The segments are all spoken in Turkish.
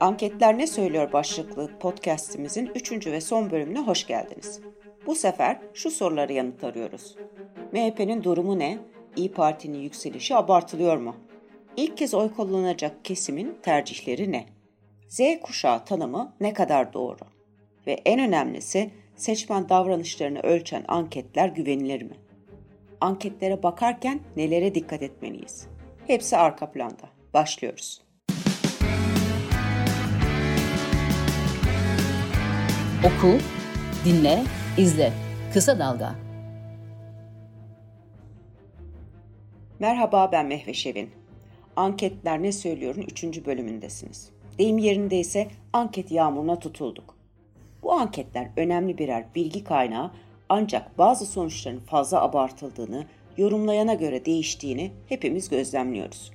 Anketler Ne Söylüyor başlıklı podcastimizin 3. ve son bölümüne hoş geldiniz. Bu sefer şu soruları yanıt arıyoruz. MHP'nin durumu ne? İyi Parti'nin yükselişi abartılıyor mu? İlk kez oy kullanacak kesimin tercihleri ne? Z kuşağı tanımı ne kadar doğru? Ve en önemlisi seçmen davranışlarını ölçen anketler güvenilir mi? Anketlere bakarken nelere dikkat etmeliyiz? Hepsi arka planda. Başlıyoruz. Oku, dinle, izle. Kısa Dalga. Merhaba ben Mehve Şevin. Anketler ne söylüyorun 3. bölümündesiniz. Deyim yerindeyse anket yağmuruna tutulduk. Bu anketler önemli birer bilgi kaynağı ancak bazı sonuçların fazla abartıldığını, yorumlayana göre değiştiğini hepimiz gözlemliyoruz.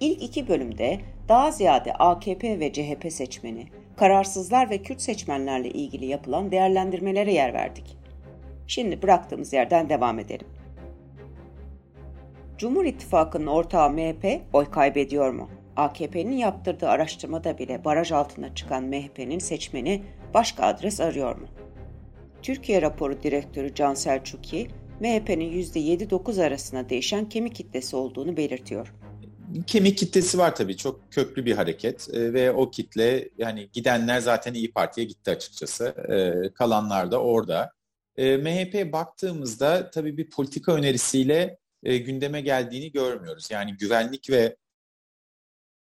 İlk iki bölümde daha ziyade AKP ve CHP seçmeni, kararsızlar ve Kürt seçmenlerle ilgili yapılan değerlendirmelere yer verdik. Şimdi bıraktığımız yerden devam edelim. Cumhur İttifakı'nın ortağı MHP oy kaybediyor mu? AKP'nin yaptırdığı araştırmada bile baraj altına çıkan MHP'nin seçmeni başka adres arıyor mu? Türkiye raporu direktörü Can Selçukyi, MHP'nin %7-9 arasında değişen kemik kitlesi olduğunu belirtiyor kemik kitlesi var tabii. Çok köklü bir hareket e, ve o kitle yani gidenler zaten İyi Parti'ye gitti açıkçası. E, kalanlar da orada. E, MHP baktığımızda tabii bir politika önerisiyle e, gündeme geldiğini görmüyoruz. Yani güvenlik ve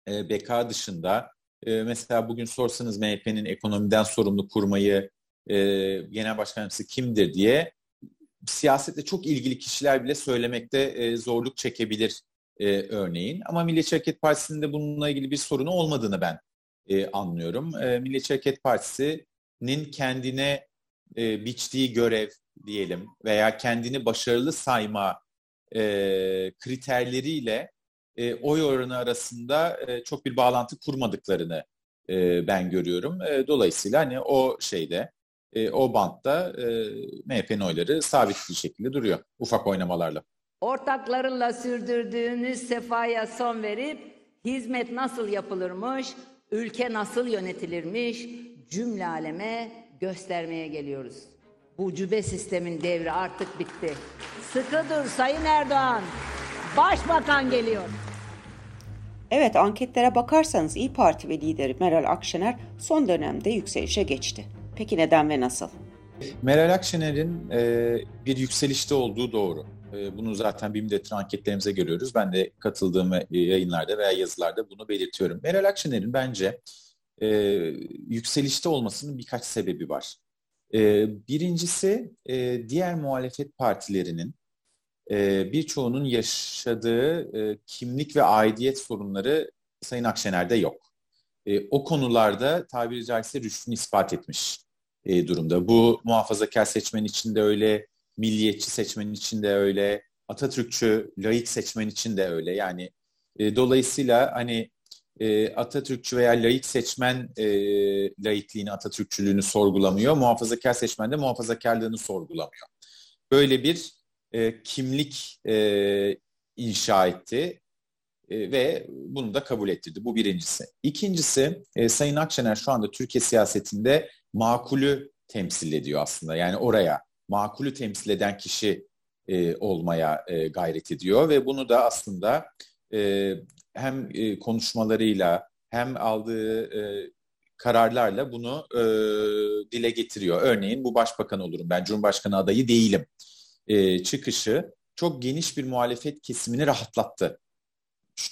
e, beka dışında e, mesela bugün sorsanız MHP'nin ekonomiden sorumlu kurmayı e, genel başkan kimdir diye siyasetle çok ilgili kişiler bile söylemekte e, zorluk çekebilir e, örneğin. Ama Milliyetçi Hareket Partisi'nin bununla ilgili bir sorunu olmadığını ben e, anlıyorum. E, Milliyetçi Hareket Partisi'nin kendine e, biçtiği görev diyelim veya kendini başarılı sayma e, kriterleriyle e, oy oranı arasında e, çok bir bağlantı kurmadıklarını e, ben görüyorum. E, dolayısıyla hani o şeyde, e, o bantta e, MHP'nin oyları sabit bir şekilde duruyor ufak oynamalarla ortaklarınla sürdürdüğünüz sefaya son verip hizmet nasıl yapılırmış, ülke nasıl yönetilirmiş cümle aleme göstermeye geliyoruz. Bu cübe sistemin devri artık bitti. Sıkı dur Sayın Erdoğan. Başbakan geliyor. Evet anketlere bakarsanız İyi Parti ve lideri Meral Akşener son dönemde yükselişe geçti. Peki neden ve nasıl? Meral Akşener'in e, bir yükselişte olduğu doğru. Ee, bunu zaten BİM'de anketlerimize görüyoruz. Ben de katıldığım yayınlarda veya yazılarda bunu belirtiyorum. Meral Akşener'in bence e, yükselişte olmasının birkaç sebebi var. E, birincisi e, diğer muhalefet partilerinin e, birçoğunun yaşadığı e, kimlik ve aidiyet sorunları Sayın Akşener'de yok. E, o konularda tabiri caizse rüştünü ispat etmiş e, durumda. Bu muhafazakar seçmen için de öyle, milliyetçi seçmen için de öyle, Atatürkçü, laik seçmen için de öyle. Yani e, dolayısıyla hani e, Atatürkçü veya laik seçmen e, laikliğini, Atatürkçülüğünü sorgulamıyor. Muhafazakar seçmen de muhafazakarlığını sorgulamıyor. Böyle bir e, kimlik e, inşa etti e, ve bunu da kabul ettirdi. Bu birincisi. İkincisi e, Sayın Akşener şu anda Türkiye siyasetinde makulü temsil ediyor aslında. Yani oraya makulü temsil eden kişi e, olmaya e, gayret ediyor ve bunu da aslında e, hem e, konuşmalarıyla hem aldığı e, kararlarla bunu e, dile getiriyor. Örneğin bu başbakan olurum ben Cumhurbaşkanı adayı değilim e, çıkışı çok geniş bir muhalefet kesimini rahatlattı.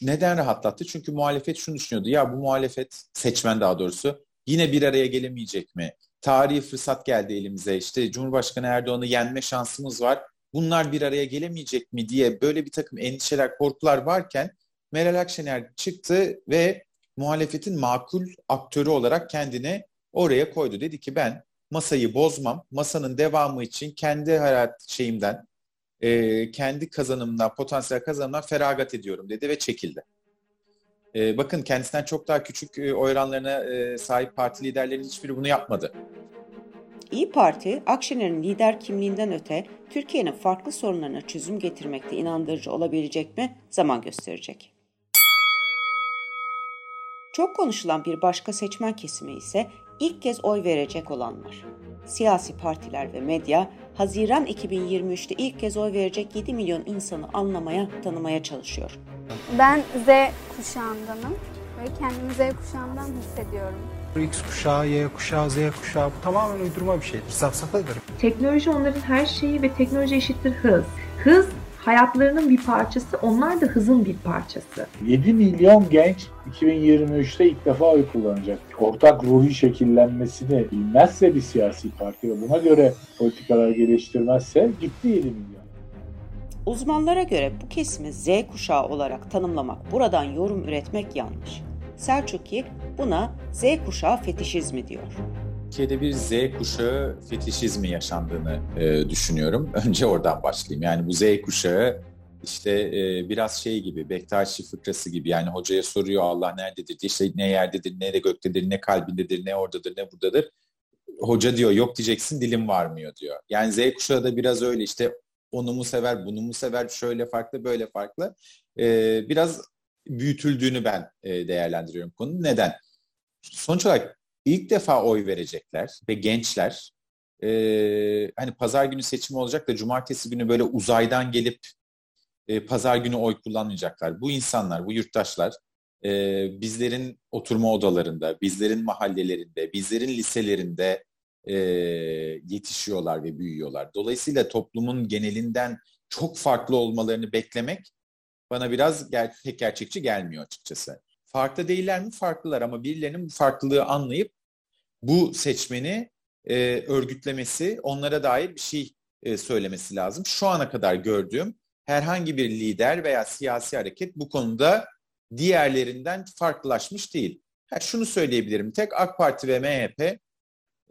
Neden rahatlattı? Çünkü muhalefet şunu düşünüyordu. Ya bu muhalefet seçmen daha doğrusu yine bir araya gelemeyecek mi? Tarihi fırsat geldi elimize. İşte Cumhurbaşkanı Erdoğan'ı yenme şansımız var. Bunlar bir araya gelemeyecek mi diye böyle bir takım endişeler, korkular varken Meral Akşener çıktı ve muhalefetin makul aktörü olarak kendini oraya koydu. Dedi ki ben masayı bozmam, masanın devamı için kendi hayat şeyimden, kendi kazanımdan, potansiyel kazanımdan feragat ediyorum dedi ve çekildi. E, bakın kendisinden çok daha küçük e, oy oranlarına e, sahip parti liderlerinin hiçbiri bunu yapmadı. İyi Parti, Akşener'in lider kimliğinden öte Türkiye'nin farklı sorunlarına çözüm getirmekte inandırıcı olabilecek mi zaman gösterecek. Çok konuşulan bir başka seçmen kesimi ise ilk kez oy verecek olanlar. Siyasi partiler ve medya Haziran 2023'te ilk kez oy verecek 7 milyon insanı anlamaya, tanımaya çalışıyor. Ben Z kuşağındanım ve kendimi Z kuşağından hissediyorum. X kuşağı, Y kuşağı, Z kuşağı bu tamamen uydurma bir şeydir. Safsatadır. Teknoloji onların her şeyi ve teknoloji eşittir hız. Hız hayatlarının bir parçası, onlar da hızın bir parçası. 7 milyon genç 2023'te ilk defa oy kullanacak. Ortak ruhi şekillenmesini bilmezse bir siyasi parti ve buna göre politikalar geliştirmezse gitti 7 milyon. Uzmanlara göre bu kesimi Z kuşağı olarak tanımlamak, buradan yorum üretmek yanlış. Selçuki buna Z kuşağı fetişizmi diyor. Türkiye'de bir Z kuşağı fetişizmi yaşandığını e, düşünüyorum. Önce oradan başlayayım. Yani bu Z kuşağı işte e, biraz şey gibi, Bektaşi fıkrası gibi. Yani hocaya soruyor Allah nerededir diye. İşte ne yerdedir, ne de göktedir, ne kalbindedir, ne oradadır, ne buradadır. Hoca diyor yok diyeceksin dilim varmıyor diyor. Yani Z kuşağı da biraz öyle işte onu mu sever, bunu mu sever, şöyle farklı, böyle farklı. E, biraz büyütüldüğünü ben e, değerlendiriyorum konu. Neden? Sonuç olarak ilk defa oy verecekler ve gençler e, hani pazar günü seçim olacak da cumartesi günü böyle uzaydan gelip e, pazar günü oy kullanmayacaklar. Bu insanlar, bu yurttaşlar e, bizlerin oturma odalarında, bizlerin mahallelerinde, bizlerin liselerinde e, yetişiyorlar ve büyüyorlar. Dolayısıyla toplumun genelinden çok farklı olmalarını beklemek bana biraz ger pek gerçekçi gelmiyor açıkçası. Farklı değiller mi? Farklılar ama birilerinin bu farklılığı anlayıp bu seçmeni e, örgütlemesi, onlara dair bir şey e, söylemesi lazım. Şu ana kadar gördüğüm herhangi bir lider veya siyasi hareket bu konuda diğerlerinden farklılaşmış değil. Ha, şunu söyleyebilirim, tek AK Parti ve MHP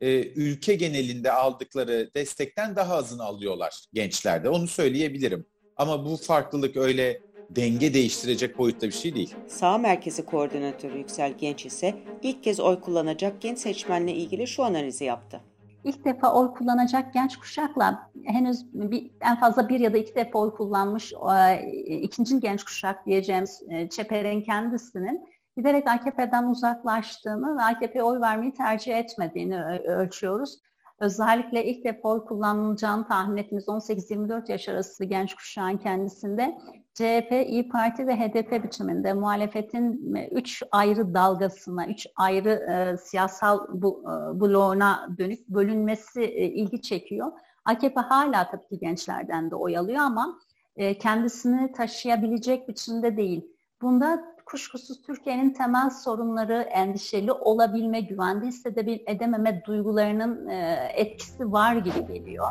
e, ülke genelinde aldıkları destekten daha azını alıyorlar gençlerde. Onu söyleyebilirim. Ama bu farklılık öyle denge değiştirecek boyutta bir şey değil. Sağ Merkezi Koordinatörü Yüksel Genç ise ilk kez oy kullanacak genç seçmenle ilgili şu analizi yaptı. İlk defa oy kullanacak genç kuşakla henüz bir, en fazla bir ya da iki defa oy kullanmış e, ikinci genç kuşak diyeceğimiz e, Çeper'in kendisinin giderek AKP'den uzaklaştığını ve AKP'ye oy vermeyi tercih etmediğini ölçüyoruz. Özellikle ilk defa oy kullanılacağını tahmin ettiğimiz 18-24 yaş arası genç kuşağın kendisinde CHP, İyi Parti ve HDP biçiminde muhalefetin üç ayrı dalgasına, üç ayrı e, siyasal bu, e, bloğuna dönük bölünmesi e, ilgi çekiyor. AKP hala tabii ki gençlerden de oy alıyor ama e, kendisini taşıyabilecek biçimde değil. Bunda kuşkusuz Türkiye'nin temel sorunları endişeli olabilme, güvende hissedememe duygularının e, etkisi var gibi geliyor.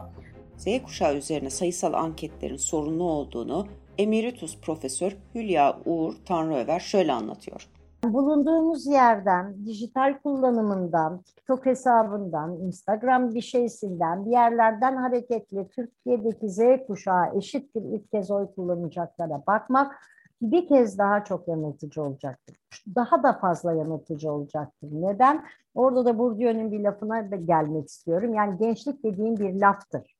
Z kuşağı üzerine sayısal anketlerin sorunlu olduğunu Emeritus Profesör Hülya Uğur Tanrıöver şöyle anlatıyor. Bulunduğumuz yerden, dijital kullanımından, TikTok hesabından, Instagram bir şeysinden, bir yerlerden hareketli Türkiye'deki Z kuşağı eşittir ilk kez oy kullanacaklara bakmak bir kez daha çok yanıltıcı olacaktır. Daha da fazla yanıltıcı olacaktır. Neden? Orada da Bourdieu'nun bir lafına da gelmek istiyorum. Yani gençlik dediğim bir laftır.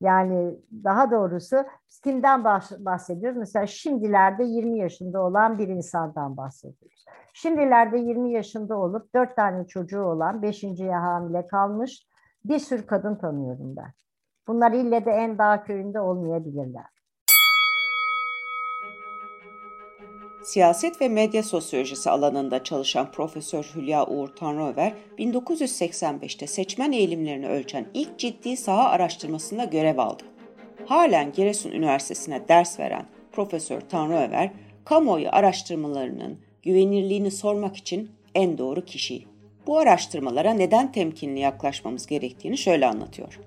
Yani daha doğrusu kimden bahsediyoruz? Mesela şimdilerde 20 yaşında olan bir insandan bahsediyoruz. Şimdilerde 20 yaşında olup 4 tane çocuğu olan 5.ye hamile kalmış bir sürü kadın tanıyorum ben. Bunlar ille de en dağ köyünde olmayabilirler. Siyaset ve medya sosyolojisi alanında çalışan Profesör Hülya Uğur Tanrıöver, 1985'te seçmen eğilimlerini ölçen ilk ciddi saha araştırmasında görev aldı. Halen Giresun Üniversitesi'ne ders veren Profesör Tanrıöver, kamuoyu araştırmalarının güvenirliğini sormak için en doğru kişi. Bu araştırmalara neden temkinli yaklaşmamız gerektiğini şöyle anlatıyor.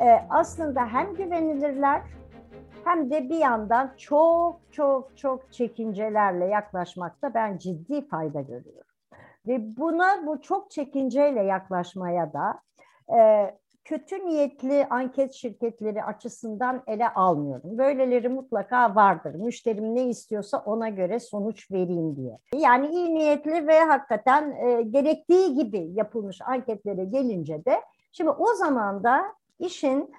Ee, aslında hem güvenilirler hem de bir yandan çok çok çok çekincelerle yaklaşmakta ben ciddi fayda görüyorum. Ve buna bu çok çekinceyle yaklaşmaya da e, kötü niyetli anket şirketleri açısından ele almıyorum. Böyleleri mutlaka vardır. Müşterim ne istiyorsa ona göre sonuç vereyim diye. Yani iyi niyetli ve hakikaten e, gerektiği gibi yapılmış anketlere gelince de şimdi o zaman da işin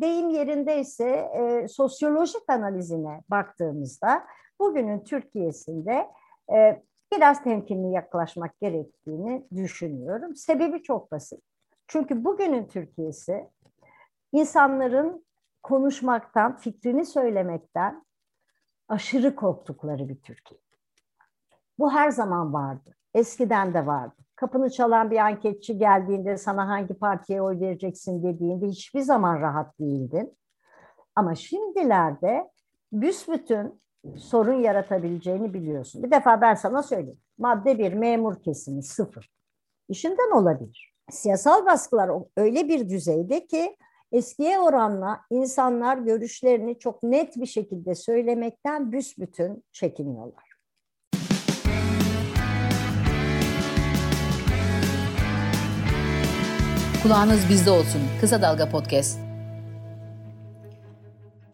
deyim yerindeyse e, sosyolojik analizine baktığımızda bugünün Türkiye'sinde e, biraz temkinli yaklaşmak gerektiğini düşünüyorum. Sebebi çok basit. Çünkü bugünün Türkiye'si insanların konuşmaktan, fikrini söylemekten aşırı korktukları bir Türkiye. Bu her zaman vardı. Eskiden de vardı. Kapını çalan bir anketçi geldiğinde sana hangi partiye oy vereceksin dediğinde hiçbir zaman rahat değildin. Ama şimdilerde büsbütün sorun yaratabileceğini biliyorsun. Bir defa ben sana söyleyeyim. Madde bir memur kesimi sıfır. İşinden olabilir. Siyasal baskılar öyle bir düzeyde ki eskiye oranla insanlar görüşlerini çok net bir şekilde söylemekten büsbütün çekiniyorlar. Kulağınız bizde olsun. Kısa Dalga Podcast.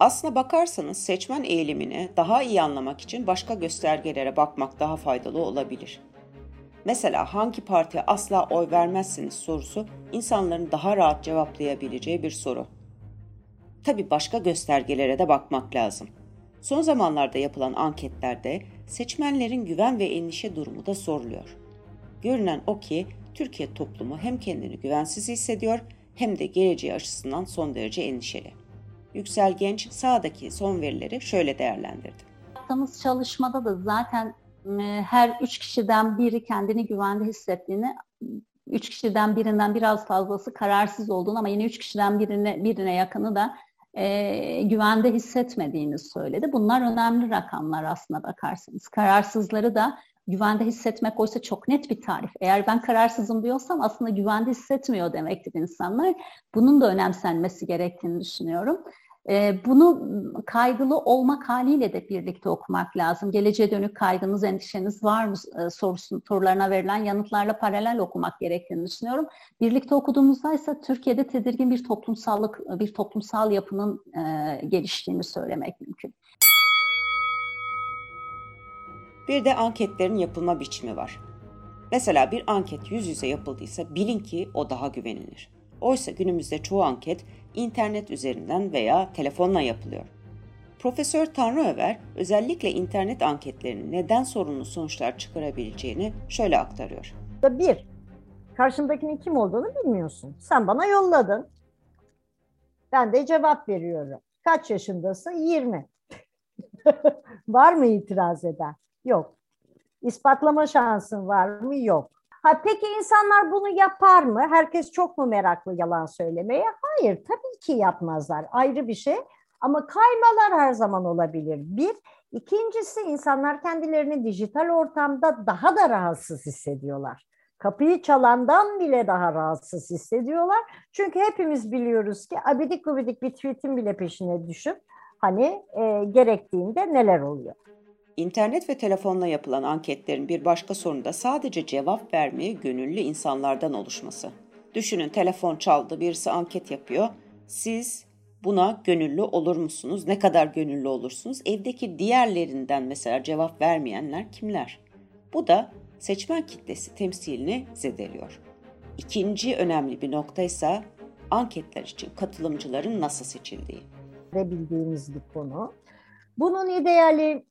Aslına bakarsanız seçmen eğilimini daha iyi anlamak için başka göstergelere bakmak daha faydalı olabilir. Mesela hangi partiye asla oy vermezsiniz sorusu insanların daha rahat cevaplayabileceği bir soru. Tabi başka göstergelere de bakmak lazım. Son zamanlarda yapılan anketlerde seçmenlerin güven ve endişe durumu da soruluyor. Görünen o ki Türkiye toplumu hem kendini güvensiz hissediyor hem de geleceği açısından son derece endişeli. Yüksel Genç sağdaki son verileri şöyle değerlendirdi. Yaptığımız çalışmada da zaten e, her üç kişiden biri kendini güvende hissettiğini, üç kişiden birinden biraz fazlası kararsız olduğunu ama yine üç kişiden birine, birine yakını da e, güvende hissetmediğini söyledi. Bunlar önemli rakamlar aslına bakarsanız. Kararsızları da güvende hissetmek oysa çok net bir tarif. Eğer ben kararsızım diyorsam aslında güvende hissetmiyor demektir insanlar. Bunun da önemsenmesi gerektiğini düşünüyorum. Ee, bunu kaygılı olmak haliyle de birlikte okumak lazım. Geleceğe dönük kaygınız, endişeniz var mı e, sorusun, sorularına verilen yanıtlarla paralel okumak gerektiğini düşünüyorum. Birlikte okuduğumuzda ise Türkiye'de tedirgin bir toplumsallık, bir toplumsal yapının e, geliştiğini söylemek mümkün. Bir de anketlerin yapılma biçimi var. Mesela bir anket yüz yüze yapıldıysa bilin ki o daha güvenilir. Oysa günümüzde çoğu anket internet üzerinden veya telefonla yapılıyor. Profesör Tanrıöver özellikle internet anketlerinin neden sorunlu sonuçlar çıkarabileceğini şöyle aktarıyor. Bir, karşındakinin kim olduğunu bilmiyorsun. Sen bana yolladın. Ben de cevap veriyorum. Kaç yaşındasın? 20. Var mı itiraz eden? Yok. İspatlama şansın var mı? Yok. Ha peki insanlar bunu yapar mı? Herkes çok mu meraklı yalan söylemeye? Hayır, tabii ki yapmazlar. Ayrı bir şey. Ama kaymalar her zaman olabilir. Bir, ikincisi insanlar kendilerini dijital ortamda daha da rahatsız hissediyorlar. Kapıyı çalandan bile daha rahatsız hissediyorlar. Çünkü hepimiz biliyoruz ki abidik gubidik bir tweetin bile peşine düşüp hani e, gerektiğinde neler oluyor. İnternet ve telefonla yapılan anketlerin bir başka sorunu da sadece cevap vermeye gönüllü insanlardan oluşması. Düşünün telefon çaldı, birisi anket yapıyor. Siz buna gönüllü olur musunuz? Ne kadar gönüllü olursunuz? Evdeki diğerlerinden mesela cevap vermeyenler kimler? Bu da seçmen kitlesi temsilini zedeliyor. İkinci önemli bir nokta ise anketler için katılımcıların nasıl seçildiği. Ve bildiğimiz bir konu. Bunun ideali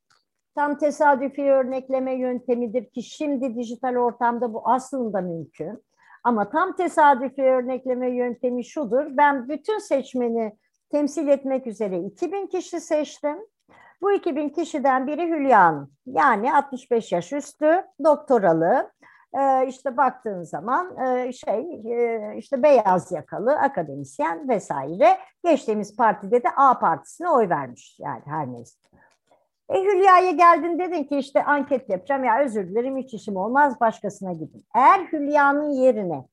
tam tesadüfi örnekleme yöntemidir ki şimdi dijital ortamda bu aslında mümkün. Ama tam tesadüfi örnekleme yöntemi şudur. Ben bütün seçmeni temsil etmek üzere 2000 kişi seçtim. Bu 2000 kişiden biri Hülya Hanım. Yani 65 yaş üstü, doktoralı. Ee, işte baktığın zaman e, şey e, işte beyaz yakalı akademisyen vesaire. Geçtiğimiz partide de A partisine oy vermiş yani her neyse. E Hülya'ya geldin dedin ki işte anket yapacağım ya özür dilerim hiç işim olmaz başkasına gidin. Eğer Hülya'nın yerine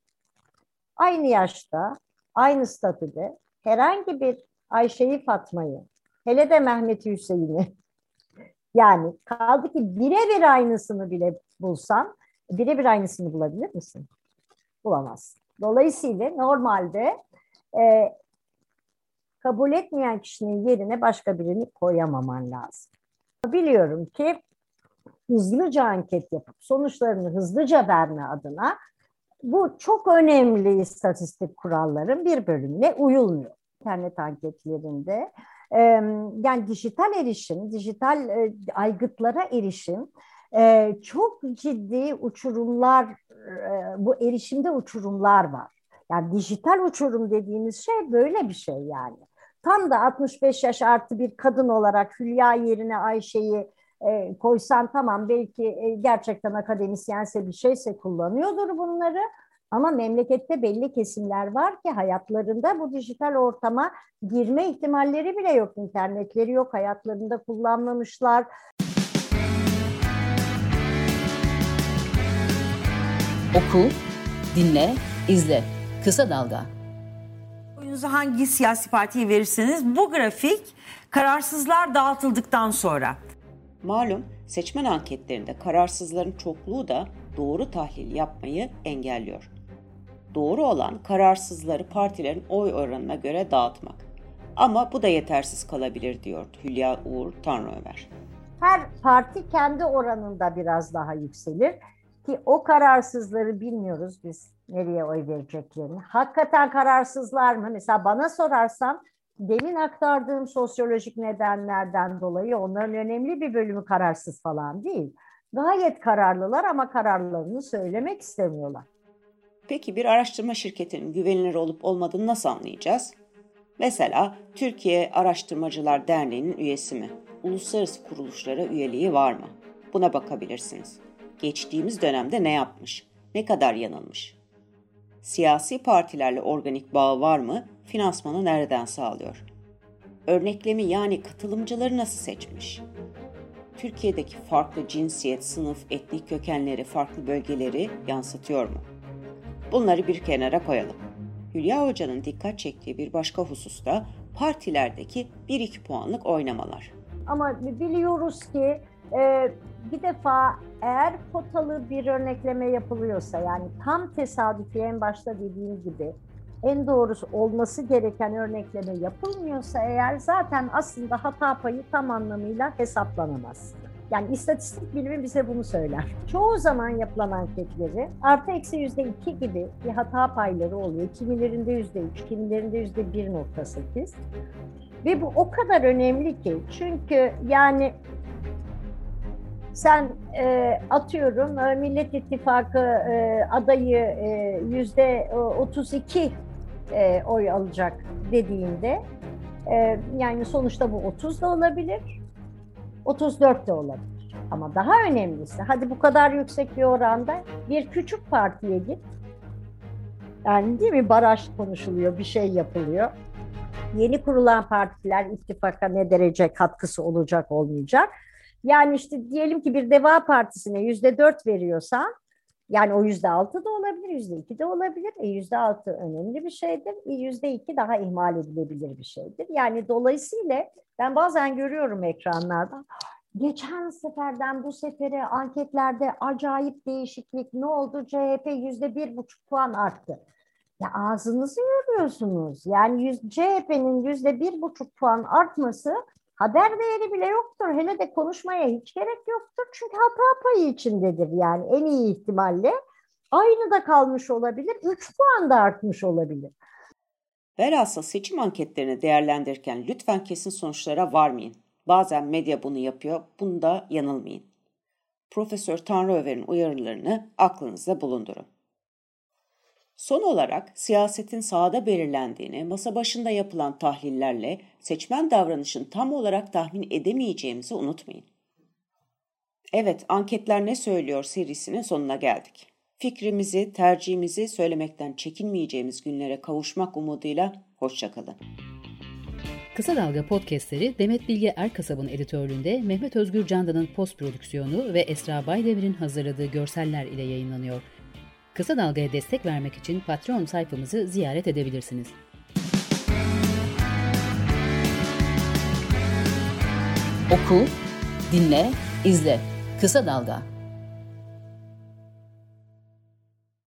aynı yaşta, aynı statüde herhangi bir Ayşe'yi Fatma'yı, hele de Mehmet Hüseyin'i yani kaldı ki birebir aynısını bile bulsan birebir aynısını bulabilir misin? Bulamazsın. Dolayısıyla normalde e, kabul etmeyen kişinin yerine başka birini koyamaman lazım. Biliyorum ki hızlıca anket yapıp sonuçlarını hızlıca verme adına bu çok önemli istatistik kuralların bir bölümüne uyulmuyor. İnternet anketlerinde yani dijital erişim, dijital aygıtlara erişim e, çok ciddi uçurumlar, e, bu erişimde uçurumlar var. Yani dijital uçurum dediğimiz şey böyle bir şey yani. Tam da 65 yaş artı bir kadın olarak Hülya yerine Ayşe'yi e, koysan tamam belki e, gerçekten akademisyense bir şeyse kullanıyordur bunları. Ama memlekette belli kesimler var ki hayatlarında bu dijital ortama girme ihtimalleri bile yok. İnternetleri yok, hayatlarında kullanmamışlar. Oku, dinle, izle. Kısa Dalga. Oyunuzu hangi siyasi partiye verirseniz bu grafik kararsızlar dağıtıldıktan sonra. Malum seçmen anketlerinde kararsızların çokluğu da doğru tahlil yapmayı engelliyor. Doğru olan kararsızları partilerin oy oranına göre dağıtmak. Ama bu da yetersiz kalabilir diyor Hülya Uğur Tanrıömer. Her parti kendi oranında biraz daha yükselir ki o kararsızları bilmiyoruz biz nereye oy vereceklerini. Hakikaten kararsızlar mı? Mesela bana sorarsan demin aktardığım sosyolojik nedenlerden dolayı onların önemli bir bölümü kararsız falan değil. Gayet kararlılar ama kararlarını söylemek istemiyorlar. Peki bir araştırma şirketinin güvenilir olup olmadığını nasıl anlayacağız? Mesela Türkiye Araştırmacılar Derneği'nin üyesi mi? Uluslararası kuruluşlara üyeliği var mı? Buna bakabilirsiniz. Geçtiğimiz dönemde ne yapmış? Ne kadar yanılmış? Siyasi partilerle organik bağı var mı? Finansmanı nereden sağlıyor? Örneklemi yani katılımcıları nasıl seçmiş? Türkiye'deki farklı cinsiyet, sınıf, etnik kökenleri, farklı bölgeleri yansıtıyor mu? Bunları bir kenara koyalım. Hülya Hoca'nın dikkat çektiği bir başka husus da partilerdeki 1-2 puanlık oynamalar. Ama biliyoruz ki e, bir defa eğer potalı bir örnekleme yapılıyorsa yani tam tesadüfi en başta dediğim gibi en doğrusu olması gereken örnekleme yapılmıyorsa eğer zaten aslında hata payı tam anlamıyla hesaplanamaz. Yani istatistik bilimi bize bunu söyler. Çoğu zaman yapılan anketleri artı eksi yüzde iki gibi bir hata payları oluyor. Kimilerinde yüzde üç, kimilerinde yüzde bir nokta sekiz. Ve bu o kadar önemli ki çünkü yani sen e, atıyorum e, Millet İttifakı e, adayı e, yüzde 32 e, oy alacak dediğinde e, yani sonuçta bu 30 da olabilir, 34 de olabilir. Ama daha önemlisi hadi bu kadar yüksek bir oranda bir küçük partiye git. Yani değil mi baraj konuşuluyor, bir şey yapılıyor. Yeni kurulan partiler ittifaka ne derece katkısı olacak olmayacak yani işte diyelim ki bir Deva Partisi'ne yüzde dört veriyorsan yani o yüzde altı da olabilir, yüzde iki de olabilir. E yüzde altı önemli bir şeydir. E yüzde iki daha ihmal edilebilir bir şeydir. Yani dolayısıyla ben bazen görüyorum ekranlarda geçen seferden bu sefere anketlerde acayip değişiklik ne oldu? CHP yüzde bir buçuk puan arttı. Ya ağzınızı yoruyorsunuz. Yani CHP'nin yüzde bir buçuk puan artması haber değeri bile yoktur. Hele de konuşmaya hiç gerek yoktur. Çünkü hata payı içindedir yani en iyi ihtimalle. Aynı da kalmış olabilir. 3 puan da artmış olabilir. Velhasıl seçim anketlerini değerlendirirken lütfen kesin sonuçlara varmayın. Bazen medya bunu yapıyor, bunda yanılmayın. Profesör Tanrıöver'in uyarılarını aklınızda bulundurun. Son olarak siyasetin sahada belirlendiğini masa başında yapılan tahlillerle seçmen davranışın tam olarak tahmin edemeyeceğimizi unutmayın. Evet, anketler ne söylüyor serisinin sonuna geldik. Fikrimizi, tercihimizi söylemekten çekinmeyeceğimiz günlere kavuşmak umuduyla hoşçakalın. Kısa Dalga podcastleri Demet Bilge Erkasab'ın editörlüğünde Mehmet Özgür Candan'ın post prodüksiyonu ve Esra Baydemir'in hazırladığı görseller ile yayınlanıyor. Kısa Dalga'ya destek vermek için Patreon sayfamızı ziyaret edebilirsiniz. Oku, dinle, izle. Kısa Dalga.